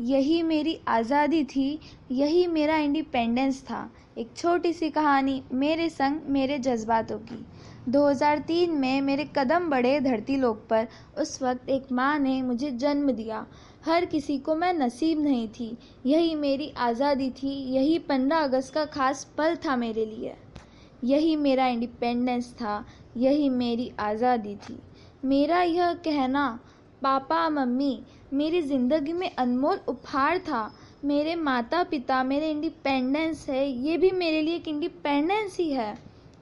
यही मेरी आज़ादी थी, यही मेरा इंडिपेंडेंस था। एक छोटी सी कहानी मेरे संग मेरे जज्बातों की। 2003 में मेरे कदम बढ़े धरती लोक पर। उस वक्त एक माँ ने मुझे जन्म दिया। हर किसी को मैं नसीब नहीं थी। यही मेरी आज़ादी थी, यही पंद्रह अगस्त का खास पल था मेरे लिए। यही मेरा इंडिपेंडेंस था, यही मेरी आज़ादी थी। मेरा यह कहना पापा, मम्मी, मेरी ज़िंदगी में अनमोल उपहार था। मेरे माता पिता मेरे इंडिपेंडेंस है, ये भी मेरे लिए एक इंडिपेंडेंस ही है।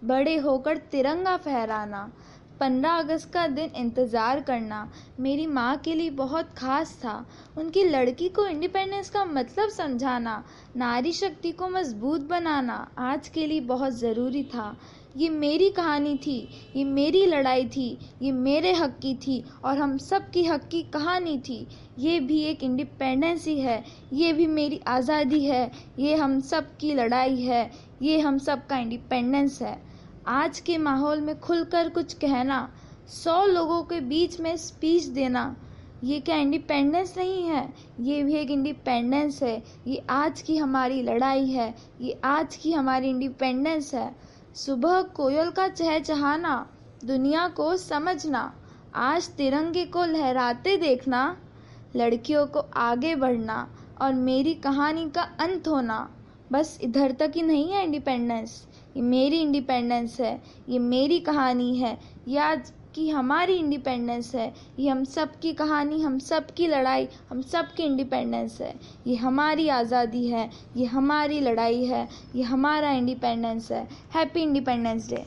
बड़े होकर तिरंगा फहराना। पंद्रह अगस्त का दिन इंतज़ार करना मेरी माँ के लिए बहुत ख़ास था। उनकी लड़की को इंडिपेंडेंस का मतलब समझाना, नारी शक्ति को मज़बूत बनाना आज के लिए बहुत ज़रूरी था। ये मेरी कहानी थी, ये मेरी लड़ाई थी, ये मेरे हक की थी और हम सब की हक की कहानी थी। ये भी एक इंडिपेंडेंस ही है, ये भी मेरी आज़ादी है, ये हम सब की लड़ाई है, ये हम सब का इंडिपेंडेंस है। आज के माहौल में खुलकर कुछ कहना, सौ लोगों के बीच में स्पीच देना, ये क्या इंडिपेंडेंस नहीं है? ये भी एक इंडिपेंडेंस है। ये आज की हमारी लड़ाई है। ये आज की हमारी इंडिपेंडेंस है। सुबह कोयल का चहचहाना, दुनिया को समझना, आज तिरंगे को लहराते देखना, लड़कियों को आगे बढ़ना और मेरी कहानी का अंत होना। बस इधर तक ही नहीं है इंडिपेंडेंस ये मेरी इंडिपेंडेंस है, ये मेरी कहानी है, ये आज की हमारी इंडिपेंडेंस है, ये हम सब की कहानी, हम सब की लड़ाई, हम सब की इंडिपेंडेंस है। ये हमारी आज़ादी है, ये हमारी लड़ाई है, ये हमारा इंडिपेंडेंस है। Happy independence day